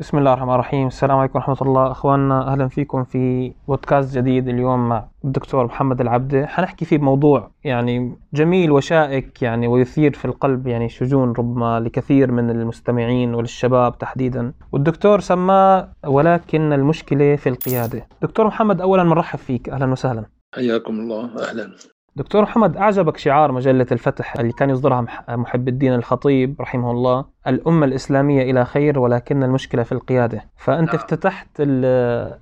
بسم الله الرحمن الرحيم السلام عليكم ورحمة الله أخواننا أهلا فيكم في بودكاست جديد اليوم مع الدكتور محمد العبدة حنحكي فيه بموضوع يعني جميل وشائك يعني ويثير في القلب يعني شجون ربما لكثير من المستمعين وللشباب تحديدا. والدكتور سماه ولكن المشكلة في القيادة. دكتور محمد أولا مرحب فيك. أهلا وسهلا. حياكم الله. أهلا. دكتور محمد أعجبك شعار مجلة الفتح اللي كان يصدرها محب الدين الخطيب رحمه الله الأمة الإسلامية إلى خير ولكن المشكلة في القيادة فأنت نعم. افتتحت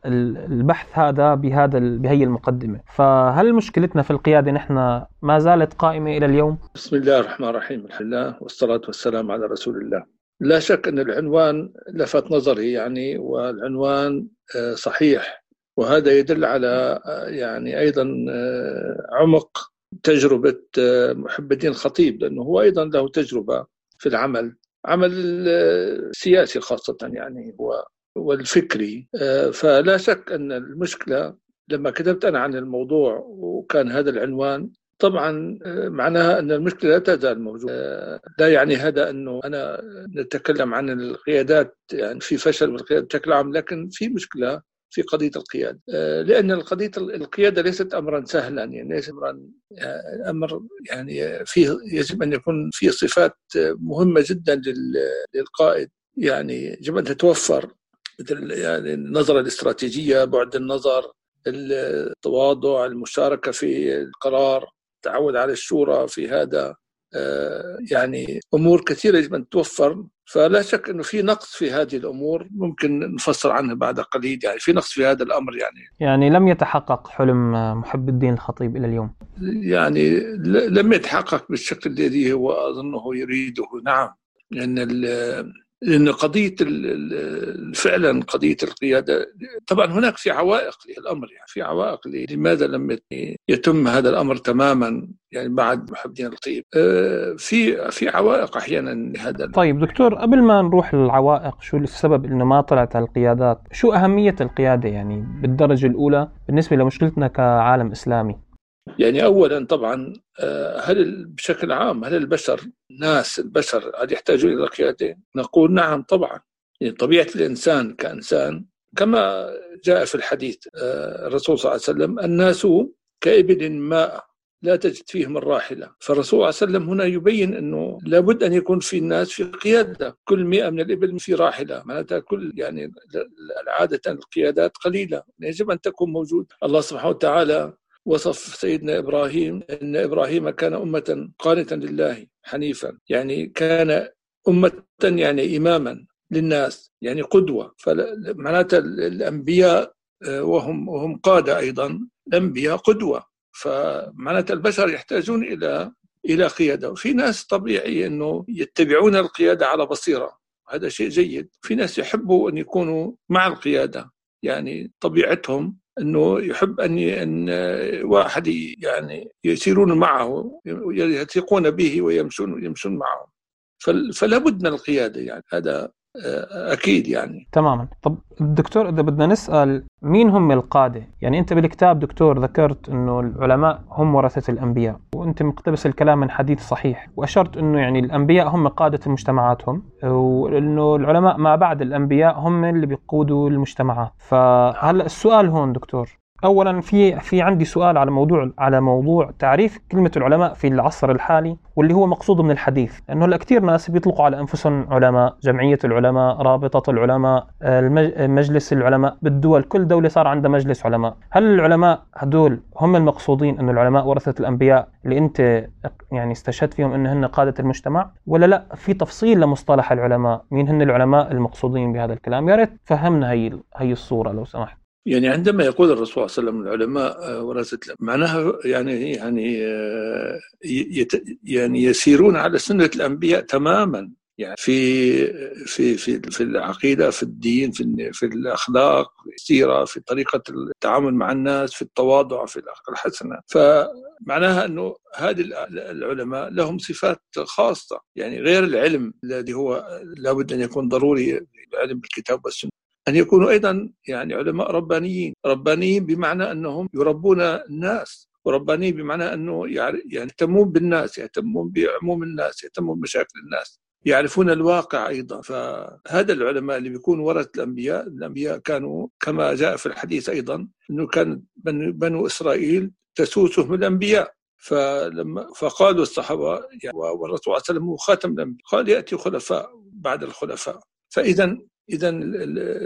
البحث هذا بهذا بهي المقدمة فهل مشكلتنا في القيادة نحن ما زالت قائمة إلى اليوم؟ بسم الله الرحمن الرحيم الحمد لله والصلاة والسلام على رسول الله لا شك أن العنوان لفت نظري يعني والعنوان آه، صحيح وهذا يدل على يعني أيضا آه، عمق تجربة آه، محب الدين الخطيب لأنه هو أيضا له تجربة في العمل عمل السياسي آه، خاصة يعني هو والفكري. فلا شك أن المشكلة لما كتبت أنا عن الموضوع وكان هذا العنوان طبعا معناها أن المشكلة لا تزال موجودة. لا يعني هذا أنه أنا نتكلم عن القيادات يعني في فشل بالقياده بشكل عام لكن في مشكلة في قضية القيادة. آه، لأن قضيه القيادة ليست امرا سهلا يعني ليس امرا آه، أمر يعني فيه يجب أن يكون فيه صفات مهمة جدا للقائد. يعني يجب أن تتوفر مثل يعني النظرة الاستراتيجية بعد النظر التواضع المشاركة في القرار التعود على الشورى في هذا. آه، يعني أمور كثيرة يجب أن تتوفر فلا شك إنه في نقص في هذه الأمور ممكن نفصل عنها بعد قليل يعني في نقص في هذا الأمر يعني. يعني لم يتحقق حلم محب الدين الخطيب إلى اليوم. يعني لم يتحقق بالشكل الذي هو أظنه يريده نعم. لأن لأن قضية فعلا قضية القيادة طبعا هناك في عوائق للأمر يعني في عوائق لماذا لم يتم هذا الأمر تماما يعني بعد محمد الطيب آه، في في عوائق أحيانا لهذا طيب دكتور قبل ما نروح للعوائق شو السبب إنه ما طلعت القيادات؟ شو أهمية القيادة يعني بالدرجة الأولى بالنسبة لمشكلتنا كعالم إسلامي؟ يعني اولا طبعا آه، هل بشكل عام هل البشر ناس البشر هل يحتاجون إلى قياده؟ نقول نعم طبعا. يعني طبيعة الإنسان كإنسان كما جاء في الحديث آه، الرسول صلى الله عليه وسلم الناس كإبل ماء لا تجد فيهم الراحلة. فالرسول صلى الله عليه وسلم هنا يبين أنه لابد أن يكون في الناس في قيادة. كل مئة من الإبل في راحلة. معناتها كل يعني عادة القيادات قليلة. يجب أن تكون موجود الله سبحانه وتعالى وصف سيدنا إبراهيم إن إبراهيم كان أمة قانتا لله حنيفا. يعني كان أمة يعني إماما للناس يعني قدوة. فمعناتها الأنبياء آه، وهم وهم قادة أيضا. الأنبياء قدوة. فمعناتها البشر يحتاجون إلى إلى قيادة. وفي ناس طبيعي إنه يتبعون القيادة على بصيرة. هذا شيء جيد. في ناس يحبوا أن يكونوا مع القيادة. يعني طبيعتهم إنه يحب أن أن واحد يعني يسيرون معه يثقون به ويمشون يمشون معه. فلا بد من القيادة يعني. هذا أكيد يعني. تماما. طب دكتور إذا بدنا نسأل مين هم القادة؟ يعني أنت بالكتاب دكتور ذكرت إنه العلماء هم ورثة الأنبياء وأنت مقتبس الكلام من حديث صحيح وأشرت إنه يعني الأنبياء هم قادة مجتمعاتهم وإنه العلماء ما بعد الأنبياء هم اللي بيقودوا المجتمعات. فهلأ السؤال هون دكتور اولا في في عندي سؤال على موضوع على موضوع تعريف كلمة العلماء في العصر الحالي واللي هو مقصود من الحديث. لأنه هلا كثير ناس بيطلقوا على أنفسهم علماء جمعية العلماء رابطة العلماء مجلس العلماء. بالدول كل دولة صار عندها مجلس علماء. هل العلماء هدول هم المقصودين انه العلماء ورثة الأنبياء اللي أنت يعني استشهدت فيهم انه هن قادة المجتمع؟ ولا لا في تفصيل لمصطلح العلماء مين هن العلماء المقصودين بهذا الكلام؟ يا ريت فهمنا هي هي الصورة لو سمحت. يعني عندما يقول الرسول صلى الله عليه وسلم العلماء آه، ورثة معناها يعني يعني آه، يعني يسيرون على سنة الأنبياء تماما. يعني في في في في العقيدة في الدين في في الأخلاق في السيرة في طريقة التعامل مع الناس في التواضع في الأخلاق الحسنة. فمعناها إنه هذه العلماء لهم صفات خاصة. يعني غير العلم الذي هو لابد أن يكون ضروري علم الكتاب والسنة. أن يكونوا أيضا يعني علماء ربانيين. ربانيين بمعنى أنهم يربون الناس وربانيين بمعنى أنه يعني يهتمون بالناس يهتمون بعموم الناس يهتمون بمشاكل الناس يعرفون الواقع أيضا. فهذا العلماء اللي بيكونوا ورثة الأنبياء الأنبياء كانوا كما جاء في الحديث أيضا أنه كان بنو إسرائيل تسوسهم الأنبياء. فلما فقالوا الصحابة يعني والرسول صلى الله عليه وسلم خاتم الأنبياء. قال يأتي خلفاء بعد الخلفاء. فاذا إذا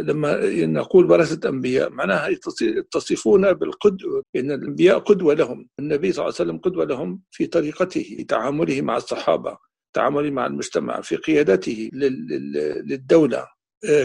لما نقول ورثه انبياء معناها يتصفون بالقدوه إن الأنبياء قدوة لهم النبي صلى الله عليه وسلم قدوة لهم في طريقته في تعامله مع الصحابة تعامله مع المجتمع في قيادته للدولة.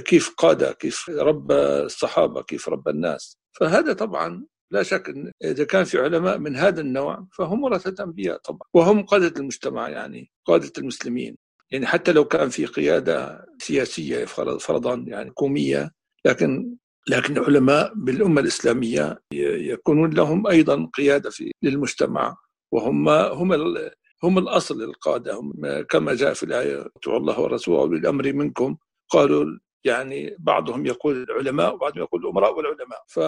كيف قاد كيف ربى الصحابة كيف ربى الناس. فهذا طبعا لا شك إذا كان في علماء من هذا النوع فهم ورثة انبياء طبعا. وهم قادة المجتمع يعني قادة المسلمين. يعني حتى لو كان في قيادة سياسية فرضا يعني حكومية لكن لكن علماء بالأمة الإسلامية يكونون لهم أيضا قيادة في للمجتمع وهم هم هم الأصل للقادة. هم كما جاء في الآية الله ورسوله الأمر منكم. قالوا يعني بعضهم يقول العلماء وبعضهم يقول الأمراء والعلماء. ف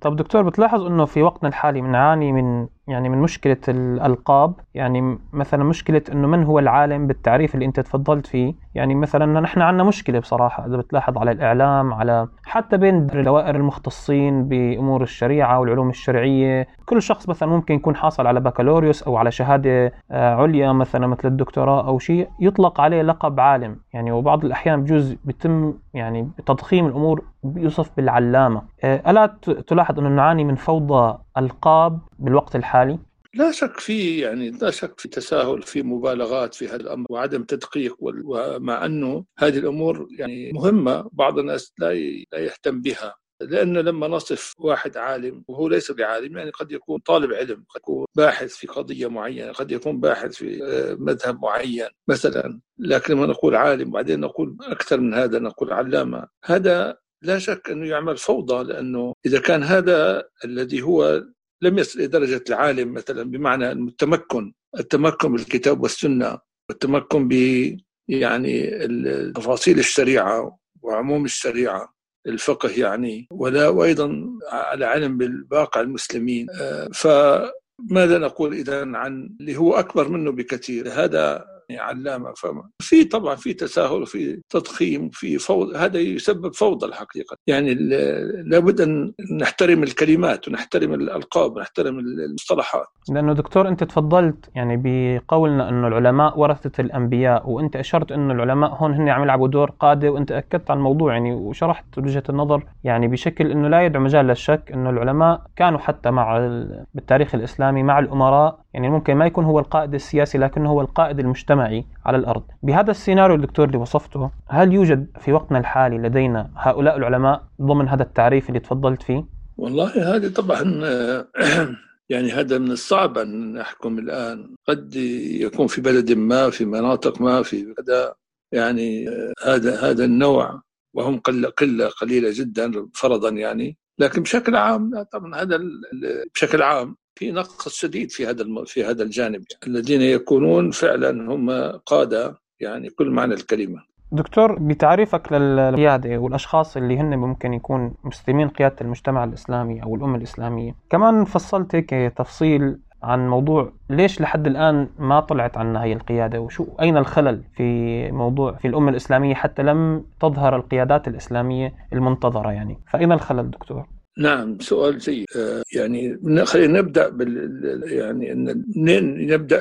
طب دكتور بتلاحظ إنه في وقتنا الحالي بنعاني من يعني من مشكلة الألقاب يعني مثلا مشكلة أنه من هو العالم بالتعريف اللي أنت تفضلت فيه؟ يعني مثلا نحن عندنا مشكلة بصراحة إذا بتلاحظ على الإعلام على حتى بين دوائر المختصين بأمور الشريعة والعلوم الشرعية كل شخص مثلا ممكن يكون حاصل على بكالوريوس أو على شهادة آه، عليا مثلا مثل الدكتوراه أو شيء يطلق عليه لقب عالم. يعني وبعض الأحيان بجوز بيتم يعني تضخيم الأمور بيوصف بالعلامة آه، ألا تلاحظ أنه نعاني من فوضى ألقاب بالوقت الحالي؟ لا شك في يعني لا شك في تساهل في مبالغات في هذا الأمر وعدم تدقيق ومع أنه هذه الأمور يعني مهمة بعض الناس لا لا يهتم بها لأن لما نصف واحد عالم وهو ليس بعالم يعني قد يكون طالب علم قد يكون باحث في قضية معينة قد يكون باحث في آه، مذهب معين مثلا. لكن لما نقول عالم وبعدين نقول أكثر من هذا نقول علامة هذا لا شك أنه يعمل فوضى لأنه إذا كان هذا الذي هو لم يصل إلى درجة العالم مثلا بمعنى التمكن التمكن بالكتاب والسنة والتمكن ب يعني تفاصيل الشريعة وعموم الشريعة الفقه يعني ولا وأيضا على علم بالواقع المسلمين. آه، فماذا نقول إذا عن اللي هو أكبر منه بكثير؟ هذا علامة في طبعا في تساهل وفي تضخيم في فوضى هذا يسبب فوضى الحقيقة. يعني لابد أن نحترم الكلمات ونحترم الألقاب ونحترم المصطلحات. لأنه دكتور أنت تفضلت يعني بقولنا انه العلماء ورثة الأنبياء وأنت أشرت انه العلماء هون هن عم يلعبوا دور قادة وأنت أكدت على الموضوع يعني وشرحت وجهة النظر يعني بشكل أنه لا يدعو مجال للشك انه العلماء كانوا حتى مع بالتاريخ الإسلامي مع الأمراء. يعني ممكن ما يكون هو القائد السياسي لكنه هو القائد المجتمعي. على الأرض. بهذا السيناريو الدكتور اللي وصفته هل يوجد في وقتنا الحالي لدينا هؤلاء العلماء ضمن هذا التعريف اللي تفضلت فيه؟ والله هذه طبعا يعني هذا من الصعب أن نحكم الآن. قد يكون في بلد ما في مناطق ما في كذا يعني هذا هذا النوع. وهم قلة قلة قليلة جدا فرضا يعني. لكن بشكل عام طبعا هذا بشكل عام في نقص شديد في هذا في هذا الجانب الذين يكونون فعلا هم قادة يعني كل معنى الكلمة دكتور بتعريفك للقيادة والأشخاص اللي هن ممكن يكون مستلمين قيادة المجتمع الإسلامي أو الأمة الإسلامية كمان فصلت هيك تفصيل عن موضوع ليش لحد الآن ما طلعت عنا هي القيادة وشو أين الخلل في موضوع في الأمة الإسلامية حتى لم تظهر القيادات الإسلامية المنتظرة يعني فأين الخلل دكتور؟ نعم سؤال جيد آه، يعني خلينا نبدأ بال يعني منين نبدأ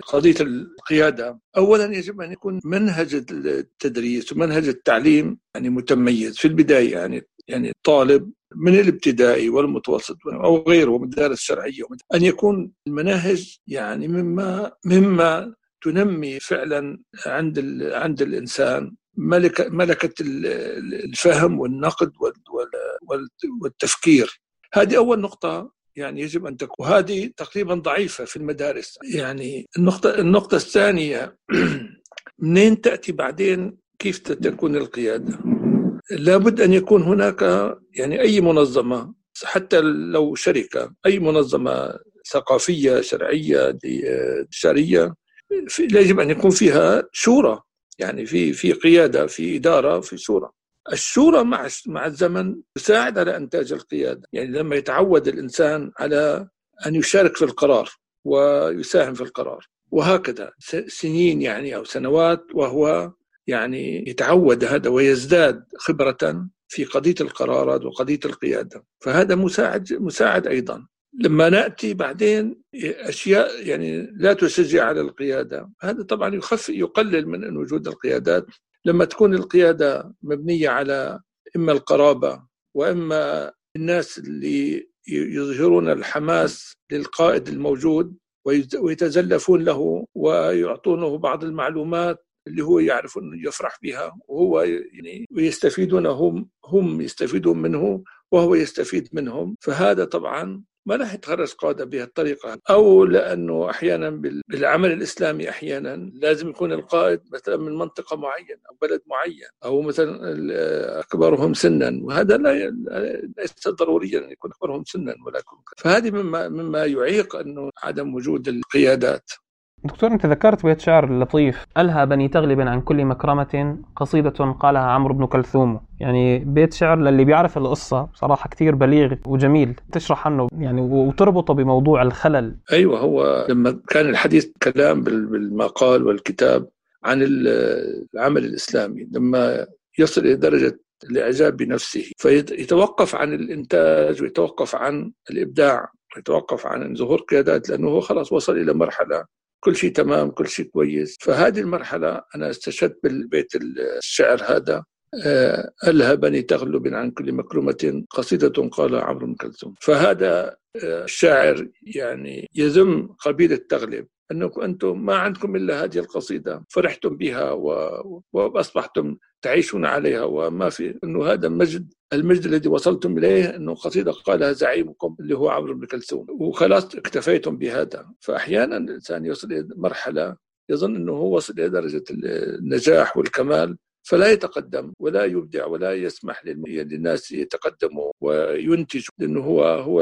قضية القيادة. اولا يجب أن يكون منهج التدريس ومنهج التعليم يعني متميز. في البداية يعني يعني الطالب من الابتدائي والمتوسط أو غيره مدارس شرعيه أن يكون المناهج يعني مما مما تنمي فعلا عند عند الإنسان. ملكة, ملكة الفهم والنقد والتفكير. هذه أول نقطة يعني يجب أن تكون. وهذه تقريبا ضعيفة في المدارس. يعني النقطة النقطة الثانية منين تأتي بعدين كيف تكون القيادة؟ لابد أن يكون هناك يعني أي منظمة حتى لو شركة أي منظمة ثقافية شرعية تجارية يجب أن يكون فيها شورى. يعني في في قيادة في إدارة في شورى. الشورى مع مع الزمن تساعد على إنتاج القيادة. يعني لما يتعود الإنسان على أن يشارك في القرار ويساهم في القرار وهكذا سنين يعني أو سنوات وهو يعني يتعود هذا ويزداد خبرة في قضية القرارات وقضية القيادة. فهذا مساعد مساعد أيضا. لما نأتي بعدين أشياء يعني لا تشجع على القيادة هذا طبعا يخف يقلل من وجود القيادات لما تكون القيادة مبنية على إما القرابة وإما الناس اللي يظهرون الحماس للقائد الموجود ويتزلفون له ويعطونه بعض المعلومات اللي هو يعرف إنه يفرح بها وهو يعني ويستفيدون هم هم يستفيدون منه وهو يستفيد منهم. فهذا طبعا ما راح يتخرج قادة بهالطريقة؟ أو لأنه أحيانا بالعمل الإسلامي أحيانا لازم يكون القائد مثلا من منطقة معينة أو بلد معين أو مثلا أكبرهم سنا وهذا لا ليس ضروريا أن يكون أكبرهم سنا ولكن فهذه مما مما يعيق أنه عدم وجود القيادات. دكتور انت ذكرت بيت شعر لطيف. الها بني تغلب عن كل مكرمة قصيدة قالها عمرو بن كلثوم. يعني بيت شعر للي بيعرف القصة صراحة كثير بليغ وجميل. تشرح عنه يعني وتربطه بموضوع الخلل. أيوه هو لما كان الحديث كلام بالمقال والكتاب عن العمل الإسلامي لما يصل إلى درجة الإعجاب بنفسه فيتوقف عن الإنتاج ويتوقف عن الإبداع ويتوقف عن ظهور قيادات لأنه هو خلاص وصل إلى مرحلة كل شيء تمام كل شيء كويس. فهذه المرحلة أنا استشهدت بالبيت الشعر هذا. آه، ألهبني تغلب عن كل مكرمة قصيدة قال عمرو بن كلثوم. فهذا آه، الشاعر يعني يذم قبيلة تغلب. أنكم أنتم ما عندكم إلا هذه القصيدة فرحتم بها وأصبحتم تعيشون عليها وما في أنه هذا مجد المجد الذي وصلتم إليه أنه قصيدة قالها زعيمكم اللي هو عمرو بن كلثوم. وخلاص اكتفيتم بهذا. فأحيانا الإنسان يصل إلى مرحلة يظن أنه هو وصل إلى درجة النجاح والكمال. فلا يتقدم ولا يبدع ولا يسمح للناس يتقدموا وينتجوا لأنه هو هو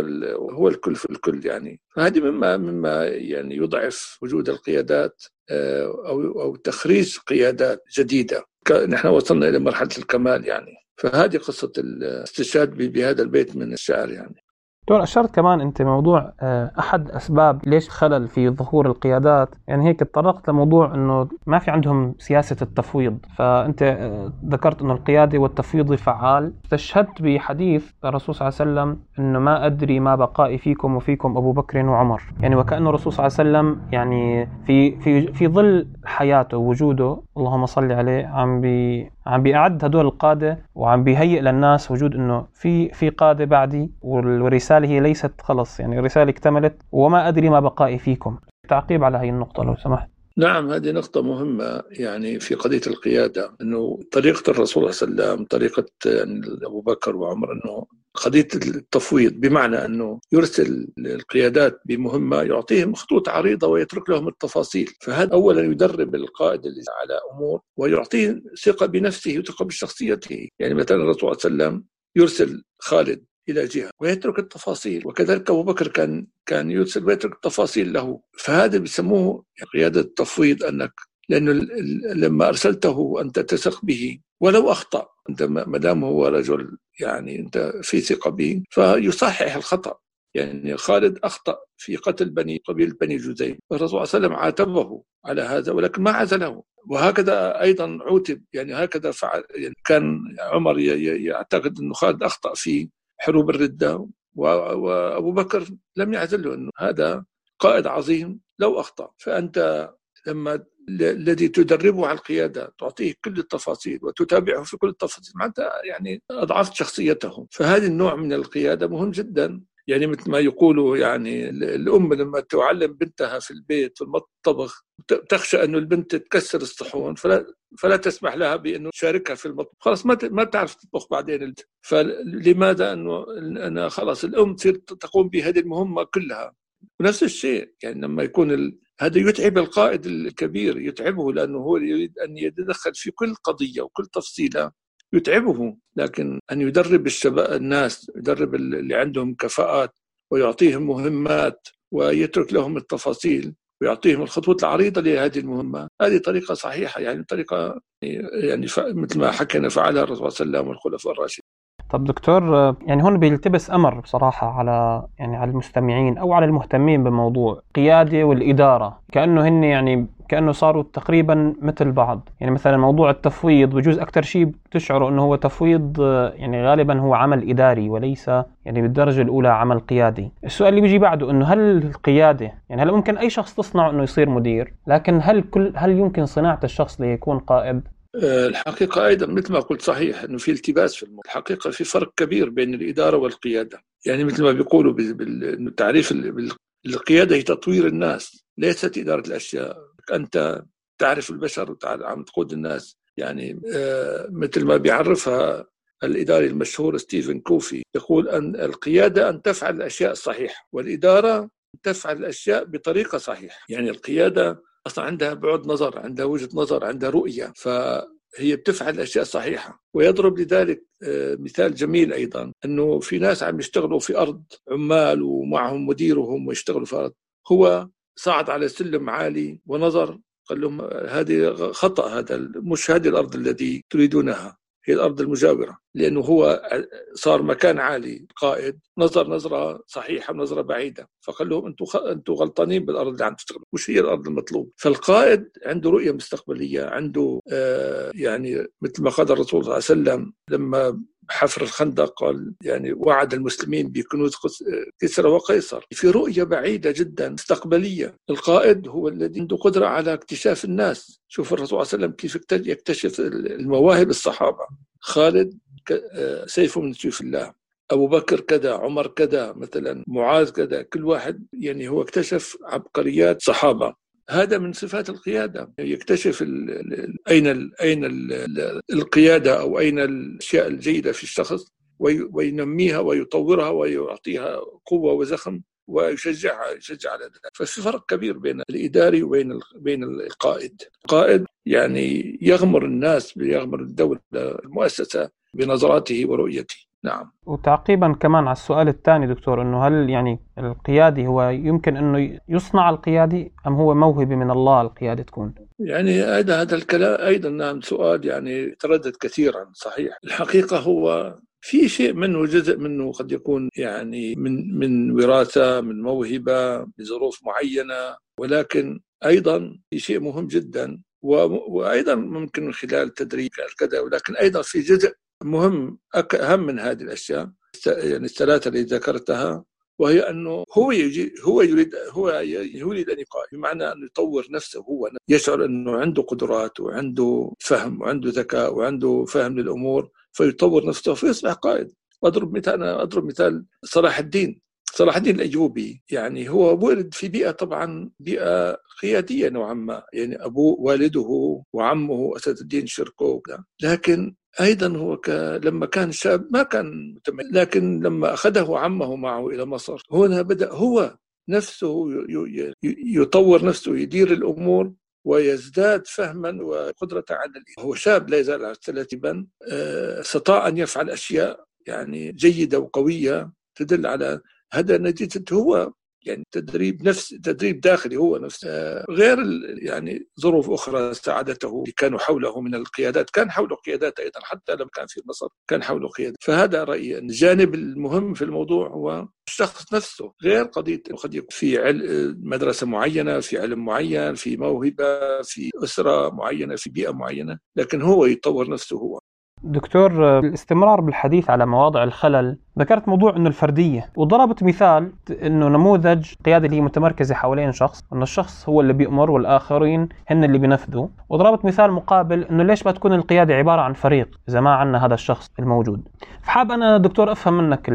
هو الكل في الكل يعني. فهذه مما مما يعني يضعف وجود القيادات آه، أو أو تخريج قيادات جديدة. نحن وصلنا إلى مرحلة الكمال يعني. فهذه قصة الاستشهاد بهذا البيت من الشعر يعني. دكتور أشرت كمان أنت موضوع آه، أحد أسباب ليش خلل في ظهور القيادات. يعني هيك تطرقت لموضوع أنه ما في عندهم سياسة التفويض. فأنت آه، ذكرت أنه القيادة والتفويض فعال. استشهدت بحديث الرسول صلى الله عليه وسلم أنه ما أدري ما بقائي فيكم وفيكم أبو بكر وعمر. يعني وكأنه الرسول صلى الله عليه وسلم يعني في في في ظل حياته ووجوده اللهم صل عليه عم بي عم بيعد هدول القادة وعم بيهيئ للناس وجود إنه في في قادة بعدي والرسالة هي ليست خلص يعني الرسالة اكتملت وما أدري ما بقائي فيكم. تعقيب على هي النقطة لو سمحت. نعم هذه نقطة مهمة. يعني في قضية القيادة أنه طريقة الرسول صلى الله عليه وسلم طريقة أبو بكر وعمر أنه قضية التفويض بمعنى أنه يرسل القيادات بمهمة يعطيهم خطوط عريضة ويترك لهم التفاصيل. فهذا أولا يدرب القائد على أمور ويعطيه ثقة بنفسه وثقة بشخصيته؟ يعني مثلا الرسول صلى الله عليه وسلم يرسل خالد إلى جهة ويترك التفاصيل وكذلك أبو بكر كان كان يرسل ويترك التفاصيل له. فهذا بيسموه قيادة التفويض أنك لأنه لما أرسلته أنت تثق به ولو أخطأ. أنت ما دام هو رجل يعني أنت في ثقة به فيصحح الخطأ. يعني خالد أخطأ في قتل بني قبيله بني جزيم. والرسول صلى الله عليه وسلم عاتبه على هذا ولكن ما عزله. وهكذا أيضا عوتب. يعني هكذا فعل. يعني كان عمر يعتقد أنه خالد أخطأ في حروب الردة وأبو بكر لم يعزله. أنه هذا قائد عظيم لو أخطأ. فأنت لما الذي تدربه على القيادة تعطيه كل التفاصيل وتتابعه في كل التفاصيل معناتها يعني أضعفت شخصيته فهذا النوع من القيادة مهم جدا. يعني مثل ما يقولوا يعني الأم لما تعلم بنتها في البيت في المطبخ تخشى أنه البنت تكسر الصحون فلا فلا تسمح لها بأنه تشاركها في المطبخ. خلاص ما ما تعرف تطبخ بعدين فلماذا أنه أنا خلاص الأم تصير تقوم بهذه المهمة كلها؟ ونفس الشيء يعني لما يكون. هذا يتعب القائد الكبير يتعبه لأنه هو يريد أن يتدخل في كل قضية وكل تفصيلة. يتعبه لكن أن يدرب الشباب الناس يدرب اللي عندهم كفاءات ويعطيهم مهمات ويترك لهم التفاصيل ويعطيهم الخطوط العريضة لهذه المهمة. هذه طريقة صحيحة يعني طريقة يعني مثل ما حكينا فعلها الرسول صلى الله عليه وسلم والخلفاء الراشدين. طب دكتور يعني هون بيلتبس أمر بصراحة على يعني على المستمعين أو على المهتمين بالموضوع القياده والإدارة. كأنه هن يعني كأنه صاروا تقريبا مثل بعض. يعني مثلا موضوع التفويض بجوز أكثر شيء بتشعروا إنه هو تفويض يعني غالبا هو عمل إداري وليس يعني بالدرجة الأولى عمل قيادي. السؤال اللي بيجي بعده إنه هل القيادة يعني هل ممكن أي شخص تصنعه إنه يصير مدير لكن هل كل هل يمكن صناعة الشخص ليكون قائد؟ الحقيقة أيضا مثل ما قلت صحيح أنه في التباس في الموضوع. الحقيقة في فرق كبير بين الإدارة والقيادة. يعني مثل ما بيقولوا بالتعريف القيادة هي تطوير الناس ليست إدارة الأشياء. أنت تعرف البشر وعم تقود الناس. يعني آه، مثل ما بيعرفها الإداري المشهور ستيفن كوفي يقول أن القيادة أن تفعل الأشياء الصحيحة والإدارة تفعل الأشياء بطريقة صحيحة. يعني القيادة أصلا عندها بعد نظر عندها وجهة نظر عندها رؤية فهي بتفعل الأشياء الصحيحة. ويضرب لذلك آه، مثال جميل أيضا إنه في ناس عم يشتغلوا في أرض عمال ومعهم مديرهم ويشتغلوا في أرض. هو صعد على سلم عالي ونظر قال لهم هذه خطأ هذا مش هذه الأرض التي تريدونها. هي الأرض المجاورة لأنه هو صار مكان عالي قائد نظر نظرة صحيحة نظرة بعيدة. فقال لهم أنتم خ... أنتم غلطانين بالأرض اللي عم تشتغلوا مش هي الأرض المطلوب. فالقائد عنده رؤية مستقبلية عنده آه يعني مثل ما قال الرسول صلى الله عليه وسلم لما حفر الخندق يعني وعد المسلمين بكنوز كسرى وقيصر. في رؤية بعيدة جدا مستقبلية القائد هو الذي عنده قدرة على اكتشاف الناس. شوف الرسول صلى الله عليه وسلم كيف يكتشف المواهب الصحابة. خالد سيف من سيوف الله. أبو بكر كذا عمر كذا مثلا معاذ كذا كل واحد يعني هو اكتشف عبقريات صحابة. هذا من صفات القيادة. يكتشف ال ال أين ال أين ال القيادة أو أين الأشياء الجيدة في الشخص وينميها ويطورها ويعطيها قوة وزخم ويشجعها يشجع على ذلك. ففي فرق كبير بين الإداري وبين بين القائد. القائد يعني يغمر الناس يغمر الدولة المؤسسة بنظراته ورؤيته. نعم وتعقيبا كمان على السؤال الثاني دكتور إنه هل يعني القيادي هو يمكن إنه يصنع القيادي أم هو موهبة من الله القيادة تكون؟ يعني أيضا هذا الكلام أيضا نعم سؤال يعني تردد كثيرا صحيح الحقيقة هو في شيء منه جزء منه قد يكون يعني من من وراثة من موهبة بظروف معينة ولكن أيضا في شيء مهم جدا وأيضا ممكن من خلال تدريب كذا ولكن أيضا في جزء مهم أهم من هذه الأشياء يعني الثلاثة اللي ذكرتها وهي أنه هو يجي هو يريد هو يريد أن يقال بمعنى انه يطور نفسه هو يشعر أنه عنده قدرات وعنده فهم وعنده ذكاء وعنده فهم للأمور فيطور نفسه فيصبح قائد. وأضرب مثال أنا أضرب مثال صلاح الدين. صلاح الدين الأيوبي يعني هو ولد في بيئة طبعا بيئة قيادية نوعا ما يعني أبوه والده وعمه أسد الدين شركو لكن أيضا هو ك... لما كان شاب ما كان متميز لكن لما أخذه عمه معه إلى مصر هنا بدأ هو نفسه. يطور نفسه يدير الأمور ويزداد فهما وقدرة على هو شاب لا يزال على الثلاثين آه، استطاع أن يفعل أشياء يعني جيدة وقوية تدل على هذا نتيجة هو يعني تدريب نفس تدريب داخلي هو نفسه. آه، غير يعني ظروف أخرى ساعدته اللي كانوا حوله من القيادات كان حوله قيادات أيضا حتى لما كان في مصر كان حوله قيادات. فهذا رأيي الجانب المهم في الموضوع هو الشخص نفسه غير قضية قد يكون في مدرسة معينة في علم معين في موهبة في أسرة معينة في بيئة معينة لكن هو يطور نفسه هو. دكتور الاستمرار بالحديث على مواضع الخلل ذكرت موضوع إنه الفردية وضربت مثال إنه نموذج قياده اللي هي متمركزة حوالين شخص إنه الشخص هو اللي بيأمر والآخرين هن اللي بينفذوا وضربت مثال مقابل إنه ليش ما تكون القيادة عبارة عن فريق إذا ما عندنا هذا الشخص الموجود. فحاب أنا دكتور أفهم منك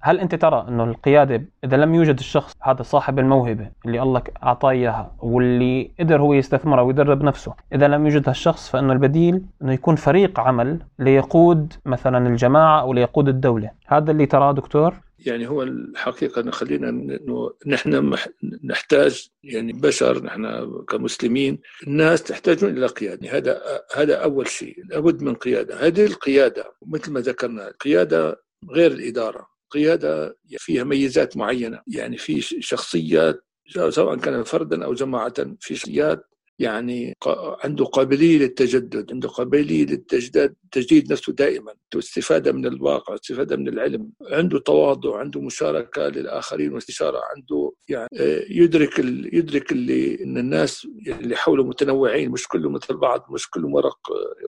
هل أنت ترى إنه القيادة إذا لم يوجد الشخص هذا صاحب الموهبة اللي الله أعطاه إياها واللي قدر هو يستثمرها ويدرب نفسه إذا لم يوجد هالشخص فإنه البديل إنه يكون فريق عمل ليقود مثلا الجماعة أو ليقود الدولة. هذا اللي تراه دكتور؟ يعني هو الحقيقة خلينا إنه نحن نحتاج يعني بشر نحن كمسلمين الناس تحتاجون إلى قيادة. هذا هذا أول شيء. لابد من قيادة. هذه القيادة مثل ما ذكرنا القيادة غير الإدارة. قيادة فيها ميزات معينة. يعني في شخصيات سواء كان فردا أو جماعة في شخصيات يعني عنده قابلية للتجدد عنده قابلية للتجديد تجديد نفسه دائما واستفاده من الواقع استفادة من العلم عنده تواضع عنده مشاركة للآخرين واستشارة عنده يعني آه، يدرك ال... يدرك اللي إن الناس اللي حوله متنوعين مش كله مثل بعض مش كله مرق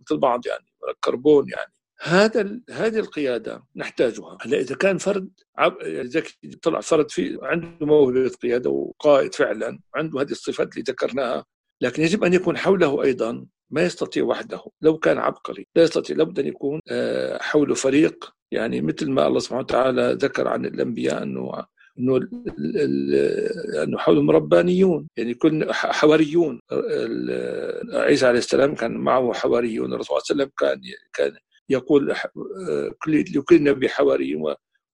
مثل بعض يعني مرق كربون يعني. هذا هذه القيادة نحتاجها. هلأ إذا كان فرد عب... إذا طلع فرد في عنده موهبة قيادة وقائد فعلا عنده هذه الصفات اللي ذكرناها لكن يجب أن يكون حوله أيضا ما يستطيع وحده. لو كان عبقري لا يستطيع لابد أن يكون آه، حوله فريق. يعني مثل ما الله سبحانه وتعالى ذكر عن الأنبياء أنه أنه أنه حولهم ربانيون. يعني كل حواريون. عيسى عليه السلام كان معه حواريون. الرسول صلى الله عليه وسلم كان كان يقول لكل نبي حواري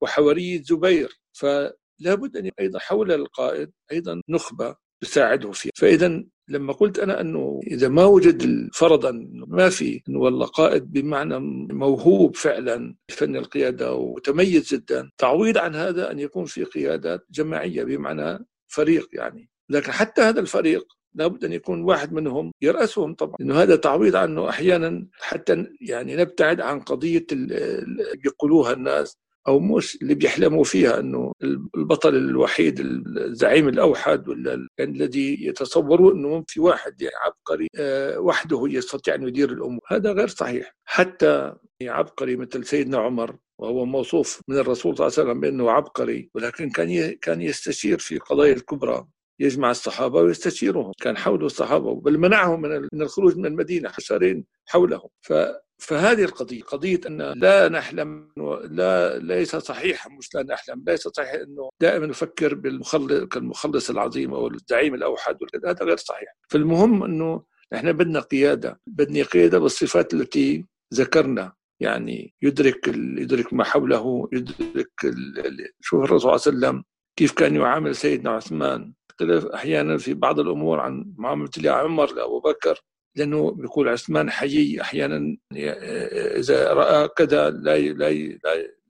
وحواري زبير. فلا بد ان أيضا حول القائد أيضا نخبة تساعده فيه فاذا لما قلت أنا أنه إذا ما وجد فرضا ما في أنه والله قائد بمعنى موهوب فعلا فن القيادة ومتميز جدا تعويض عن هذا أن يكون في قيادات جماعية بمعنى فريق يعني. لكن حتى هذا الفريق لابد أن يكون واحد منهم يرأسهم طبعا. إنه هذا تعويض عنه أحيانا حتى يعني نبتعد عن قضية اللي بيقولوها الناس أو مش اللي بيحلموا فيها إنه البطل الوحيد الزعيم الأوحد ولا الذي يتصورون إنه في واحد يعني عبقري آه، وحده يستطيع أن يدير الأمور. هذا غير صحيح. حتى عبقري مثل سيدنا عمر وهو موصوف من الرسول صلى الله عليه وسلم بأنه عبقري ولكن كان كان يستشير في قضايا الكبرى. يجمع الصحابة ويستشيرهم. كان حوله الصحابة بل منعهم من الخروج من المدينة حشرين حوله ف فهذه القضية قضية أن لا نحلم لا ليس صحيح مش لا نحلم ليس صحيح أنه دائما نفكر بالمخلص كالمخلص العظيم أو الزعيم الأوحد هذا غير صحيح. فالمهم أنه إحنا بدنا قيادة بدنا قيادة بالصفات التي ذكرنا يعني يدرك يدرك ما حوله يدرك شوف الرسول صلى الله عليه وسلم كيف كان يعامل سيدنا عثمان. اختلف أحيانا في بعض الأمور عن معاملة عمر لأبو بكر. لأنه بيقول عثمان حيي أحيانا إذا رأى كذا لا لا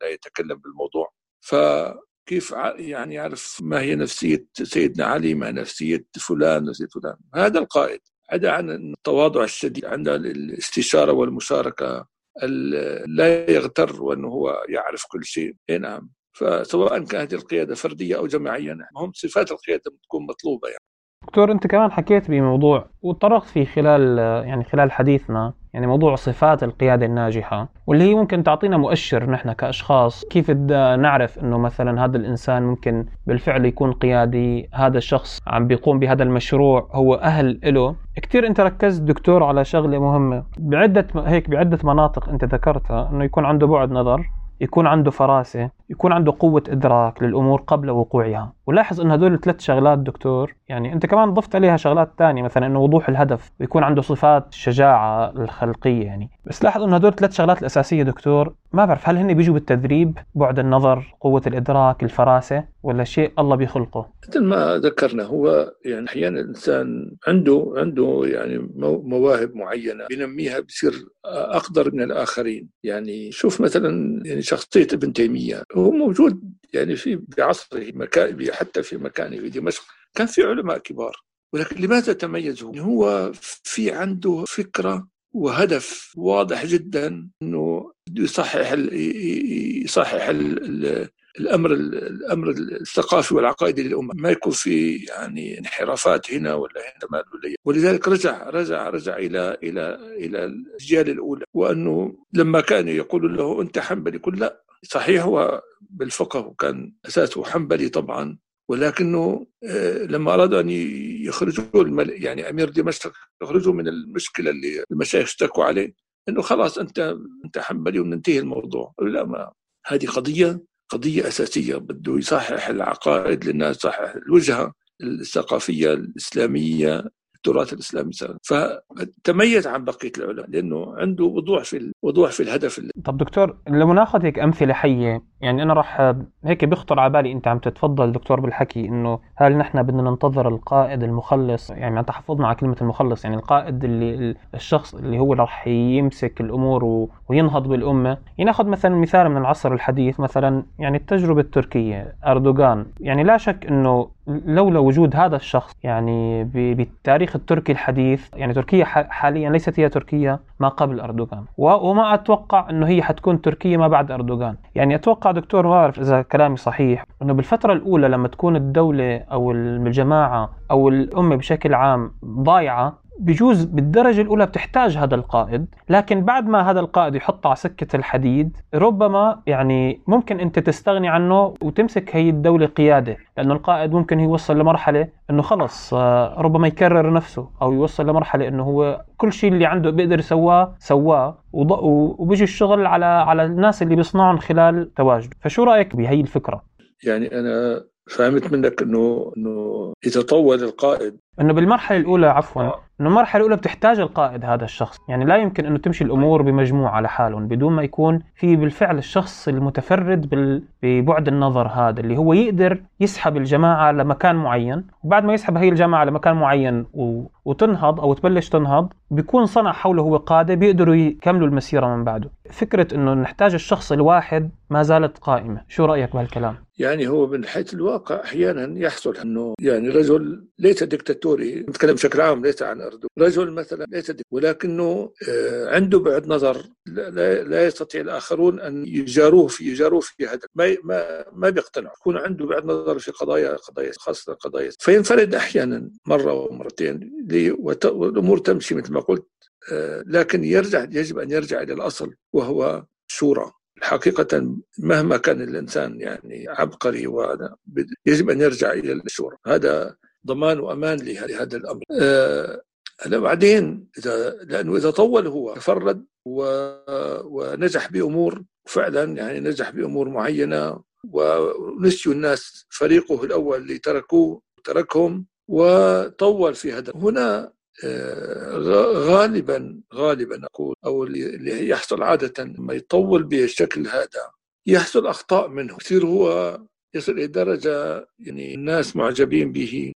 لا, يتكلم بالموضوع. فكيف يعني يعرف ما هي نفسية سيدنا علي ما نفسية فلان نفسية فلان؟ هذا القائد. عدا عن التواضع الشديد عند الاستشارة والمشاركة. لا يغتر وأنه هو يعرف كل شيء. اي نعم. فسواء كانت القيادة فردية أو جماعية هم صفات القيادة بتكون مطلوبة يعني. دكتور أنت كمان حكيت بموضوع وتطرقت فيه خلال يعني خلال حديثنا يعني موضوع صفات القيادة الناجحة واللي هي ممكن تعطينا مؤشر نحن كأشخاص كيف نعرف إنه مثلا هذا الإنسان ممكن بالفعل يكون قيادي هذا الشخص عم بيقوم بهذا المشروع هو أهل له كثير أنت ركزت دكتور على شغلة مهمة بعدة هيك بعدة مناطق أنت ذكرتها إنه يكون عنده بعد نظر يكون عنده فراسة يكون عنده قوة إدراك للأمور قبل وقوعها. ولاحظ أن هدول الثلاث شغلات دكتور يعني أنت كمان ضفت عليها شغلات ثانية مثلا أنه وضوح الهدف ويكون عنده صفات الشجاعة الخلقية يعني. بس لاحظ أنه هدول الثلاث شغلات الأساسية دكتور ما بعرف هل هن بيجوا بالتدريب بعد النظر قوة الإدراك الفراسة ولا شيء الله بيخلقه؟ مثل ما ذكرنا هو يعني أحيانا الإنسان عنده عنده يعني مواهب معينة بينميها بصير أقدر من الآخرين. يعني شوف مثلا يعني شخصية ابن تيمية هو موجود يعني في بعصره حتى في مكانه في دمشق كان في علماء كبار. ولكن لماذا تميز هو؟ هو في عنده فكرة وهدف واضح جدا إنه يصحح يصحح الأمر الأمر الثقافي والعقائدي للأمة. ما يكون في يعني انحرافات هنا ولا هنا ما ولذلك رجع رجع رجع إلى إلى إلى الاجيال الأولى. وأنه لما كانوا يقولوا له أنت حنبلي يقول لا صحيح هو بالفقه وكان أساسه حنبلي طبعا. ولكنه آه، لما أرادوا أن يخرجوا يعني أمير دمشق يخرجوا من المشكلة اللي المشايخ اشتكوا عليه إنه خلاص أنت أنت حنبلي وننتهي الموضوع. لا ما هذه قضية قضية أساسية بده يصحح العقائد للناس يصحح الوجهة الثقافية الإسلامية. التراث الإسلامي فتميز عن بقية العلماء لأنه عنده وضوح في وضوح في الهدف اللي. طب دكتور لما ناخذ هيك أمثلة حية يعني أنا راح هيك بيخطر على بالي أنت عم تتفضل دكتور بالحكي إنه هل نحن بدنا ننتظر القائد المخلص؟ يعني عم تحفظنا على كلمة المخلص يعني القائد اللي الشخص اللي هو راح يمسك الأمور وينهض بالأمة. يعني ناخذ مثلا مثال من العصر الحديث مثلا يعني التجربة التركية أردوغان. يعني لا شك إنه لولا وجود هذا الشخص يعني بالتاريخ التركي الحديث يعني تركيا حاليا ليست هي تركيا ما قبل أردوغان. وما أتوقع أنه هي حتكون تركيا ما بعد أردوغان. يعني أتوقع دكتور ما أعرف إذا كلامي صحيح أنه بالفترة الأولى لما تكون الدولة أو الجماعة أو الأمة بشكل عام ضايعة بجوز بالدرجة الأولى بتحتاج هذا القائد لكن بعد ما هذا القائد يحط على سكة الحديد ربما يعني ممكن أنت تستغني عنه وتمسك هي الدولة قيادة لأنه القائد ممكن يوصل لمرحلة أنه خلص آه، ربما يكرر نفسه أو يوصل لمرحلة أنه هو كل شيء اللي عنده بيقدر يسواه سواه وبيجي الشغل على على الناس اللي بيصنعهم خلال تواجده فشو رأيك بهي الفكرة؟ يعني أنا فهمت منك إنه إنه إذا طول القائد إنه بالمرحلة الأولى عفوا آه. إنه المرحلة الأولى بتحتاج القائد هذا الشخص. يعني لا يمكن إنه تمشي الأمور بمجموعة لحالهم بدون ما يكون في بالفعل الشخص المتفرد بال... ببعد النظر هذا اللي هو يقدر يسحب الجماعة لمكان معين. وبعد ما يسحب هي الجماعة لمكان معين و... وتنهض أو تبلش تنهض بيكون صنع حوله هو قادة بيقدروا يكملوا المسيرة من بعده. فكرة إنه نحتاج الشخص الواحد ما زالت قائمة. شو رأيك بهالكلام؟ يعني هو من حيث الواقع أحيانا يحصل إنه يعني رجل ليس دكتاتوري نتكلم بشكل عام ليس عن اردو رجل مثلا ليس ولكنه آه، عنده بعد نظر. لا, يستطيع الآخرون أن يجاروه في يجاروه في هذا. ما ما ما بيقتنع. يكون عنده بعد نظر في قضايا قضايا خاصة قضايا. فينفرد أحيانا مرة ومرتين والأمور تمشي مثل ما قلت آه، لكن يرجع يجب أن يرجع إلى الأصل وهو الشورى حقيقة مهما كان الإنسان يعني عبقري يجب أن يرجع إلى الشورى هذا ضمان وأمان لهذا الأمر. أه بعدين إذا لأنه إذا طول هو تفرد و... ونجح بأمور فعلا يعني نجح بأمور معينة ونسيوا الناس فريقه الأول اللي تركوه تركهم وطول في هذا. هنا غالبا غالبا أقول أو اللي يحصل عادة لما يطول بالشكل هذا يحصل أخطاء منه. يصير هو يصل إلى درجة يعني الناس معجبين به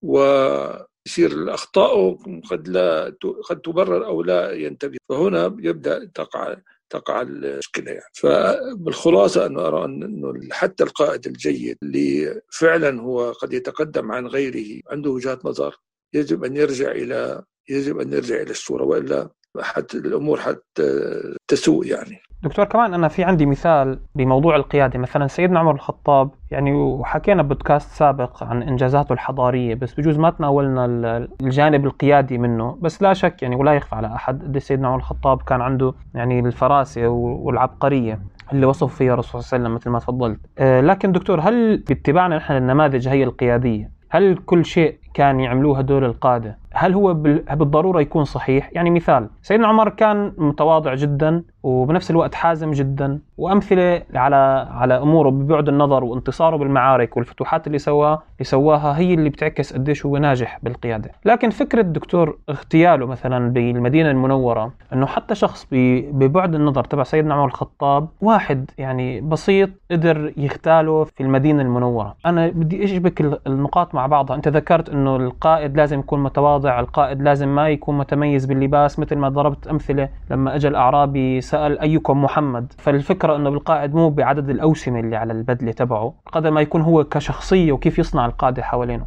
ويصير اخطاءه قد لا قد تبرر أو لا ينتبه. فهنا يبدأ تقع تقع المشكلة يعني. فبالخلاصة أنه أرى أنه حتى القائد الجيد اللي فعلا هو قد يتقدم عن غيره عنده وجهات نظر يجب أن يرجع إلى يجب أن نرجع إلى الصورة وإلا حتى الأمور حتى تسوء يعني. دكتور كمان أنا في عندي مثال بموضوع القيادة. مثلا سيدنا عمر الخطاب يعني وحكينا بودكاست سابق عن إنجازاته الحضارية بس بجوز ما تناولنا الجانب القيادي منه. بس لا شك يعني ولا يخفى على أحد قد سيدنا عمر الخطاب كان عنده يعني الفراسة والعبقرية اللي وصف فيها الرسول صلى الله عليه وسلم مثل ما تفضلت. آه، لكن دكتور هل باتباعنا نحن النماذج هي القيادية؟ هل كل شيء كان يعملوه هدول القادة. هل هو بالضرورة يكون صحيح؟ يعني مثال سيدنا عمر كان متواضع جدا وبنفس الوقت حازم جدا. وأمثلة على على أموره ببعد النظر وانتصاره بالمعارك والفتوحات اللي سواها اللي سواها هي اللي بتعكس قديش هو ناجح بالقيادة. لكن فكرة دكتور اغتياله مثلا بالمدينة المنورة أنه حتى شخص ببعد النظر تبع سيدنا عمر الخطاب واحد يعني بسيط قدر يغتاله في المدينة المنورة. أنا بدي أشبك النقاط مع بعضها. أنت ذكرت إنه القائد لازم يكون متواضع القائد لازم ما يكون متميز باللباس مثل ما ضربت أمثلة لما أجى الأعرابي سأل أيكم محمد. فالفكرة إنه بالقائد مو بعدد الأوسمة اللي على البدلة تبعه قدر ما يكون هو كشخصية وكيف يصنع القادة حوالينه.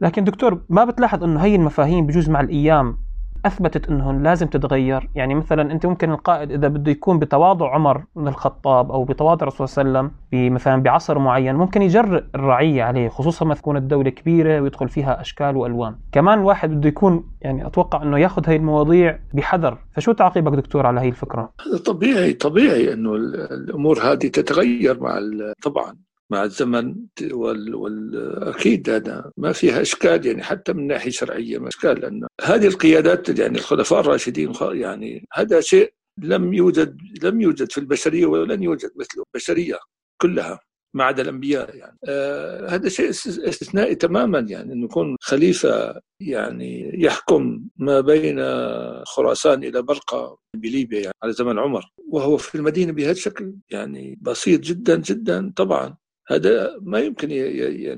لكن دكتور ما بتلاحظ إنه هي المفاهيم بجوز مع الأيام أثبتت انه لازم تتغير. يعني مثلا أنت ممكن القائد إذا بده يكون بتواضع عمر بن الخطاب أو بتواضع الرسول صلى الله عليه وسلم مثلا بعصر معين ممكن يجرئ الرعية عليه خصوصا ما تكون الدولة كبيرة ويدخل فيها أشكال وألوان. كمان الواحد بده يكون يعني أتوقع إنه ياخذ هاي المواضيع بحذر. فشو تعقيبك دكتور على هي الفكرة؟ طبيعي طبيعي إنه الأمور هذه تتغير مع طبعا. مع الزمن والأكيد هذا ما فيها إشكال يعني حتى من ناحية شرعية ما إشكال لأنه هذه القيادات يعني الخلفاء الراشدين يعني هذا شيء لم يوجد لم يوجد في البشرية ولن يوجد مثله البشريه كلها ما عدا الأنبياء يعني. آه هذا شيء استثنائي تماما يعني انه يكون خليفة يعني يحكم ما بين خراسان إلى برقة بليبيا يعني على زمن عمر وهو في المدينة بهذا الشكل يعني بسيط جدا جدا طبعا. هذا ما يمكن.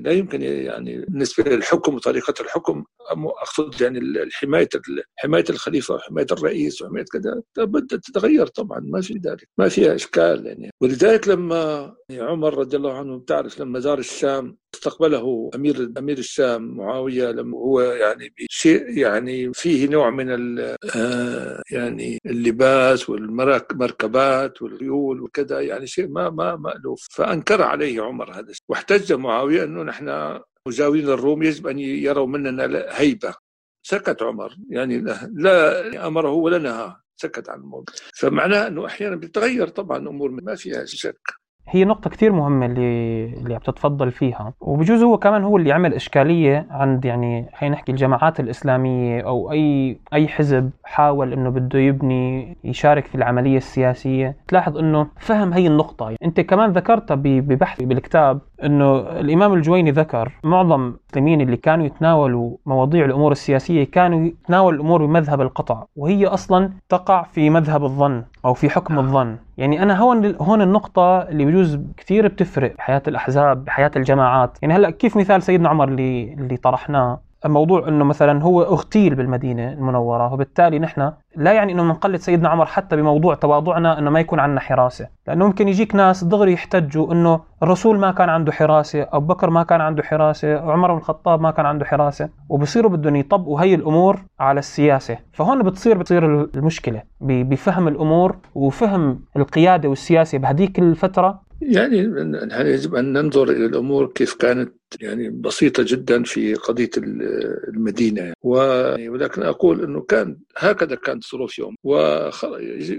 لا يمكن يعني بالنسبة للحكم وطريقة الحكم أقصد يعني حماية حماية الخليفة وحمايه الرئيس وحماية كذا بدات تتغير طبعا ما في ذلك ما فيها إشكال يعني ولذلك لما عمر رضي الله عنه بتعرف لما زار الشام استقبله امير أمير الشام معاوية لما هو يعني بشيء يعني فيه نوع من آه، يعني اللباس والمركبات والخيول وكذا يعني شيء ما ما مألوف. فأنكر عليه عمر هذا واحتج معاوية أنه نحن مجاورين الروم يجب أن يروا مننا هيبة. سكت عمر. يعني لا أمره ولا نهاه سكت عن الموضوع فمعناه أنه أحيانا بتتغير طبعا الأمور ما فيها شك. هي نقطة كثير مهمة اللي اللي عم تتفضل فيها. وبجوز هو كمان هو اللي عمل إشكالية عند يعني خلينا نحكي الجماعات الإسلامية أو أي أي حزب حاول إنه بده يبني يشارك في العملية السياسية. تلاحظ إنه فهم هي النقطة. يعني أنت كمان ذكرتها ببحث بالكتاب إنه الإمام الجويني ذكر معظم المسلمين اللي كانوا يتناولوا مواضيع الأمور السياسية كانوا يتناولوا الأمور بمذهب القطع. وهي أصلا تقع في مذهب الظن. أو في حكم الظن. يعني أنا هون هون النقطة اللي بجوز كثير بتفرق بحياة الأحزاب بحياة الجماعات. يعني هلأ كيف مثال سيدنا عمر اللي اللي طرحناه؟ موضوع إنه مثلا هو اغتيل بالمدينة المنورة وبالتالي نحن لا يعني إنه بنقلد سيدنا عمر حتى بموضوع تواضعنا إنه ما يكون عندنا حراسة، لأنه ممكن يجيك ناس دغري يحتجوا إنه الرسول ما كان عنده حراسة، أبو بكر ما كان عنده حراسة، عمر بن الخطاب ما كان عنده حراسة، وبصيروا بدهم يطبقوا هي الأمور على السياسة، فهون بتصير بتصير المشكلة بفهم الأمور وفهم القيادة والسياسة بهذيك الفترة يعني نحن يجب أن ننظر إلى الأمور كيف كانت يعني بسيطة جدا في قضية المدينة. ولكن أقول إنه كان هكذا كانت ظروف يوم.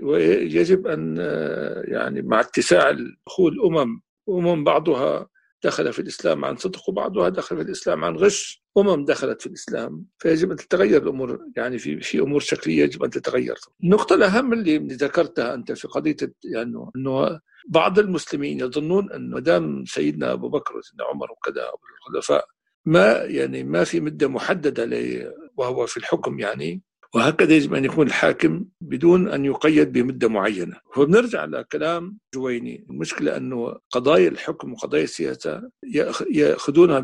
ويجب أن يعني مع اتساع دخول الامم أمم بعضها دخل في الإسلام عن صدق وبعضها دخل في الإسلام عن غش. أمم دخلت في الإسلام فيجب أن تتغير الأمور يعني في في أمور شكلية يجب أن تتغير. النقطة الأهم اللي ذكرتها أنت في قضية يعني إنه بعض المسلمين يظنون أن ما دام سيدنا أبو بكر وسيدنا عمر وكذا الخلفاء ما يعني ما في مدة محددة وهو في الحكم يعني وهكذا يجب أن يكون الحاكم بدون أن يقيد بمدة معينة، فبنرجع لكلام جويني، المشكلة انه قضايا الحكم وقضايا السياسة يأخذونها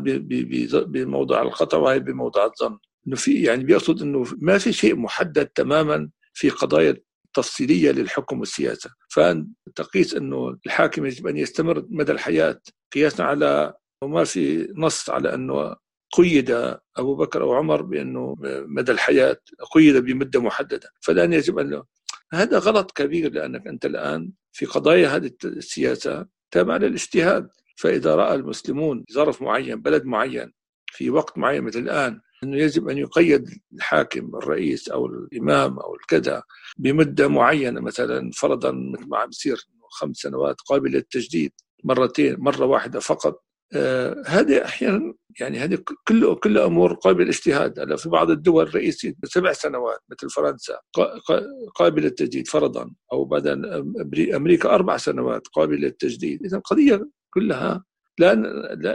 بموضع الخطأ وهي بموضع الظن، إنه في يعني بيقصد إنه ما في شيء محدد تماما في قضايا تفصيلية للحكم والسياسة، فأن تقيس إنه الحاكم يجب أن يستمر مدى الحياة قياسا على وما في نص على إنه قيد أبو بكر أو عمر بأنه مدى الحياة قيد بمدة محددة، فالآن يجب أن هذا غلط كبير لأنك أنت الآن في قضايا هذه السياسة تابع للاجتهاد، فإذا رأى المسلمون ظرف معين بلد معين في وقت معين مثل الآن أنه يجب أن يقيد الحاكم الرئيس أو الإمام أو الكذا بمدة معينة مثلا فرضا مثل ما عم يصير خمس سنوات قابله للتجديد مرتين مرة واحدة فقط. آه هذه أحيانا يعني هذه كله كلها أمور قابلة للاجتهاد. هلا في بعض الدول الرئيسي سبع سنوات مثل فرنسا قابلة للتجديد فرضا أو بعدين أمريكا أربع سنوات قابلة للتجديد. اذا القضية كلها لا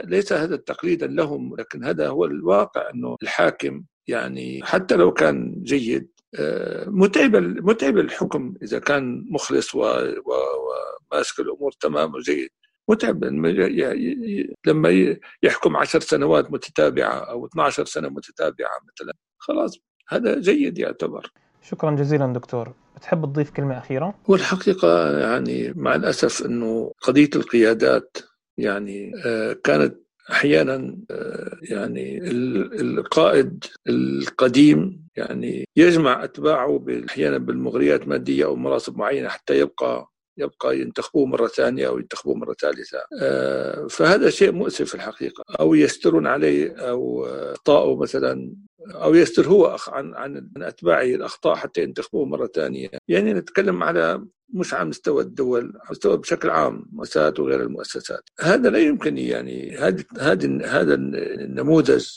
ليس هذا تقليدا لهم لكن هذا هو الواقع إنه الحاكم يعني حتى لو كان جيد آه، متعب متعب الحكم إذا كان مخلص وماسك الأمور تمام وجيد متعب لما يحكم عشر سنوات متتابعة أو 12 سنة متتابعة مثلا خلاص هذا جيد يعتبر. شكرا جزيلا دكتور. بتحب تضيف كلمة أخيرة؟ والحقيقة يعني مع الأسف إنه قضية القيادات يعني آه، كانت أحيانا آه، يعني القائد القديم يعني يجمع أتباعه أحيانا بالمغريات مادية أو مناصب معينة حتى يبقى يبقى ينتخبوه مرة ثانية أو ينتخبوه مرة ثالثة. آه، فهذا شيء مؤسف في الحقيقة. أو يسترون عليه أو أخطاءه مثلا أو يستر هو عن عن أتباعه الأخطاء حتى ينتخبوه مرة ثانية. يعني نتكلم على مش على مستوى الدول على مستوى بشكل عام مؤسسات وغير المؤسسات. هذا لا يمكن يعني هذا هذا هذا النموذج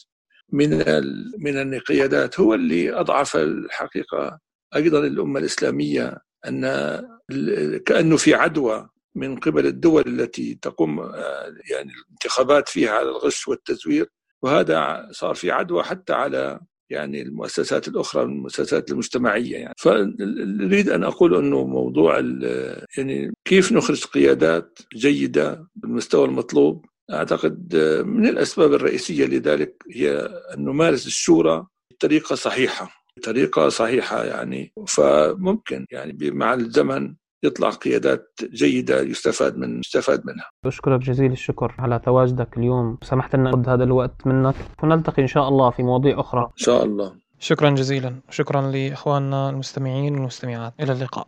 من من القيادات هو اللي أضعف الحقيقة. أيضا الأمة الإسلامية أن كأنه في عدوى من قبل الدول التي تقوم يعني الانتخابات فيها على الغش والتزوير. وهذا صار في عدوى حتى على يعني المؤسسات الأخرى المؤسسات المجتمعية يعني. فنريد أن أقول أنه موضوع يعني كيف نخرج قيادات جيدة بالمستوى المطلوب. أعتقد من الأسباب الرئيسية لذلك هي أن نمارس الشورى بطريقة صحيحة بطريقة صحيحة يعني. فممكن يعني مع الزمن يطلع قيادات جيدة يستفاد من يستفاد منها. بشكرك جزيل الشكر على تواجدك اليوم. سمحت لنا نقضي هذا الوقت منك. ونلتقي إن شاء الله في مواضيع أخرى. إن شاء الله. شكرا جزيلا. شكرا لإخواننا المستمعين والمستمعات. إلى اللقاء.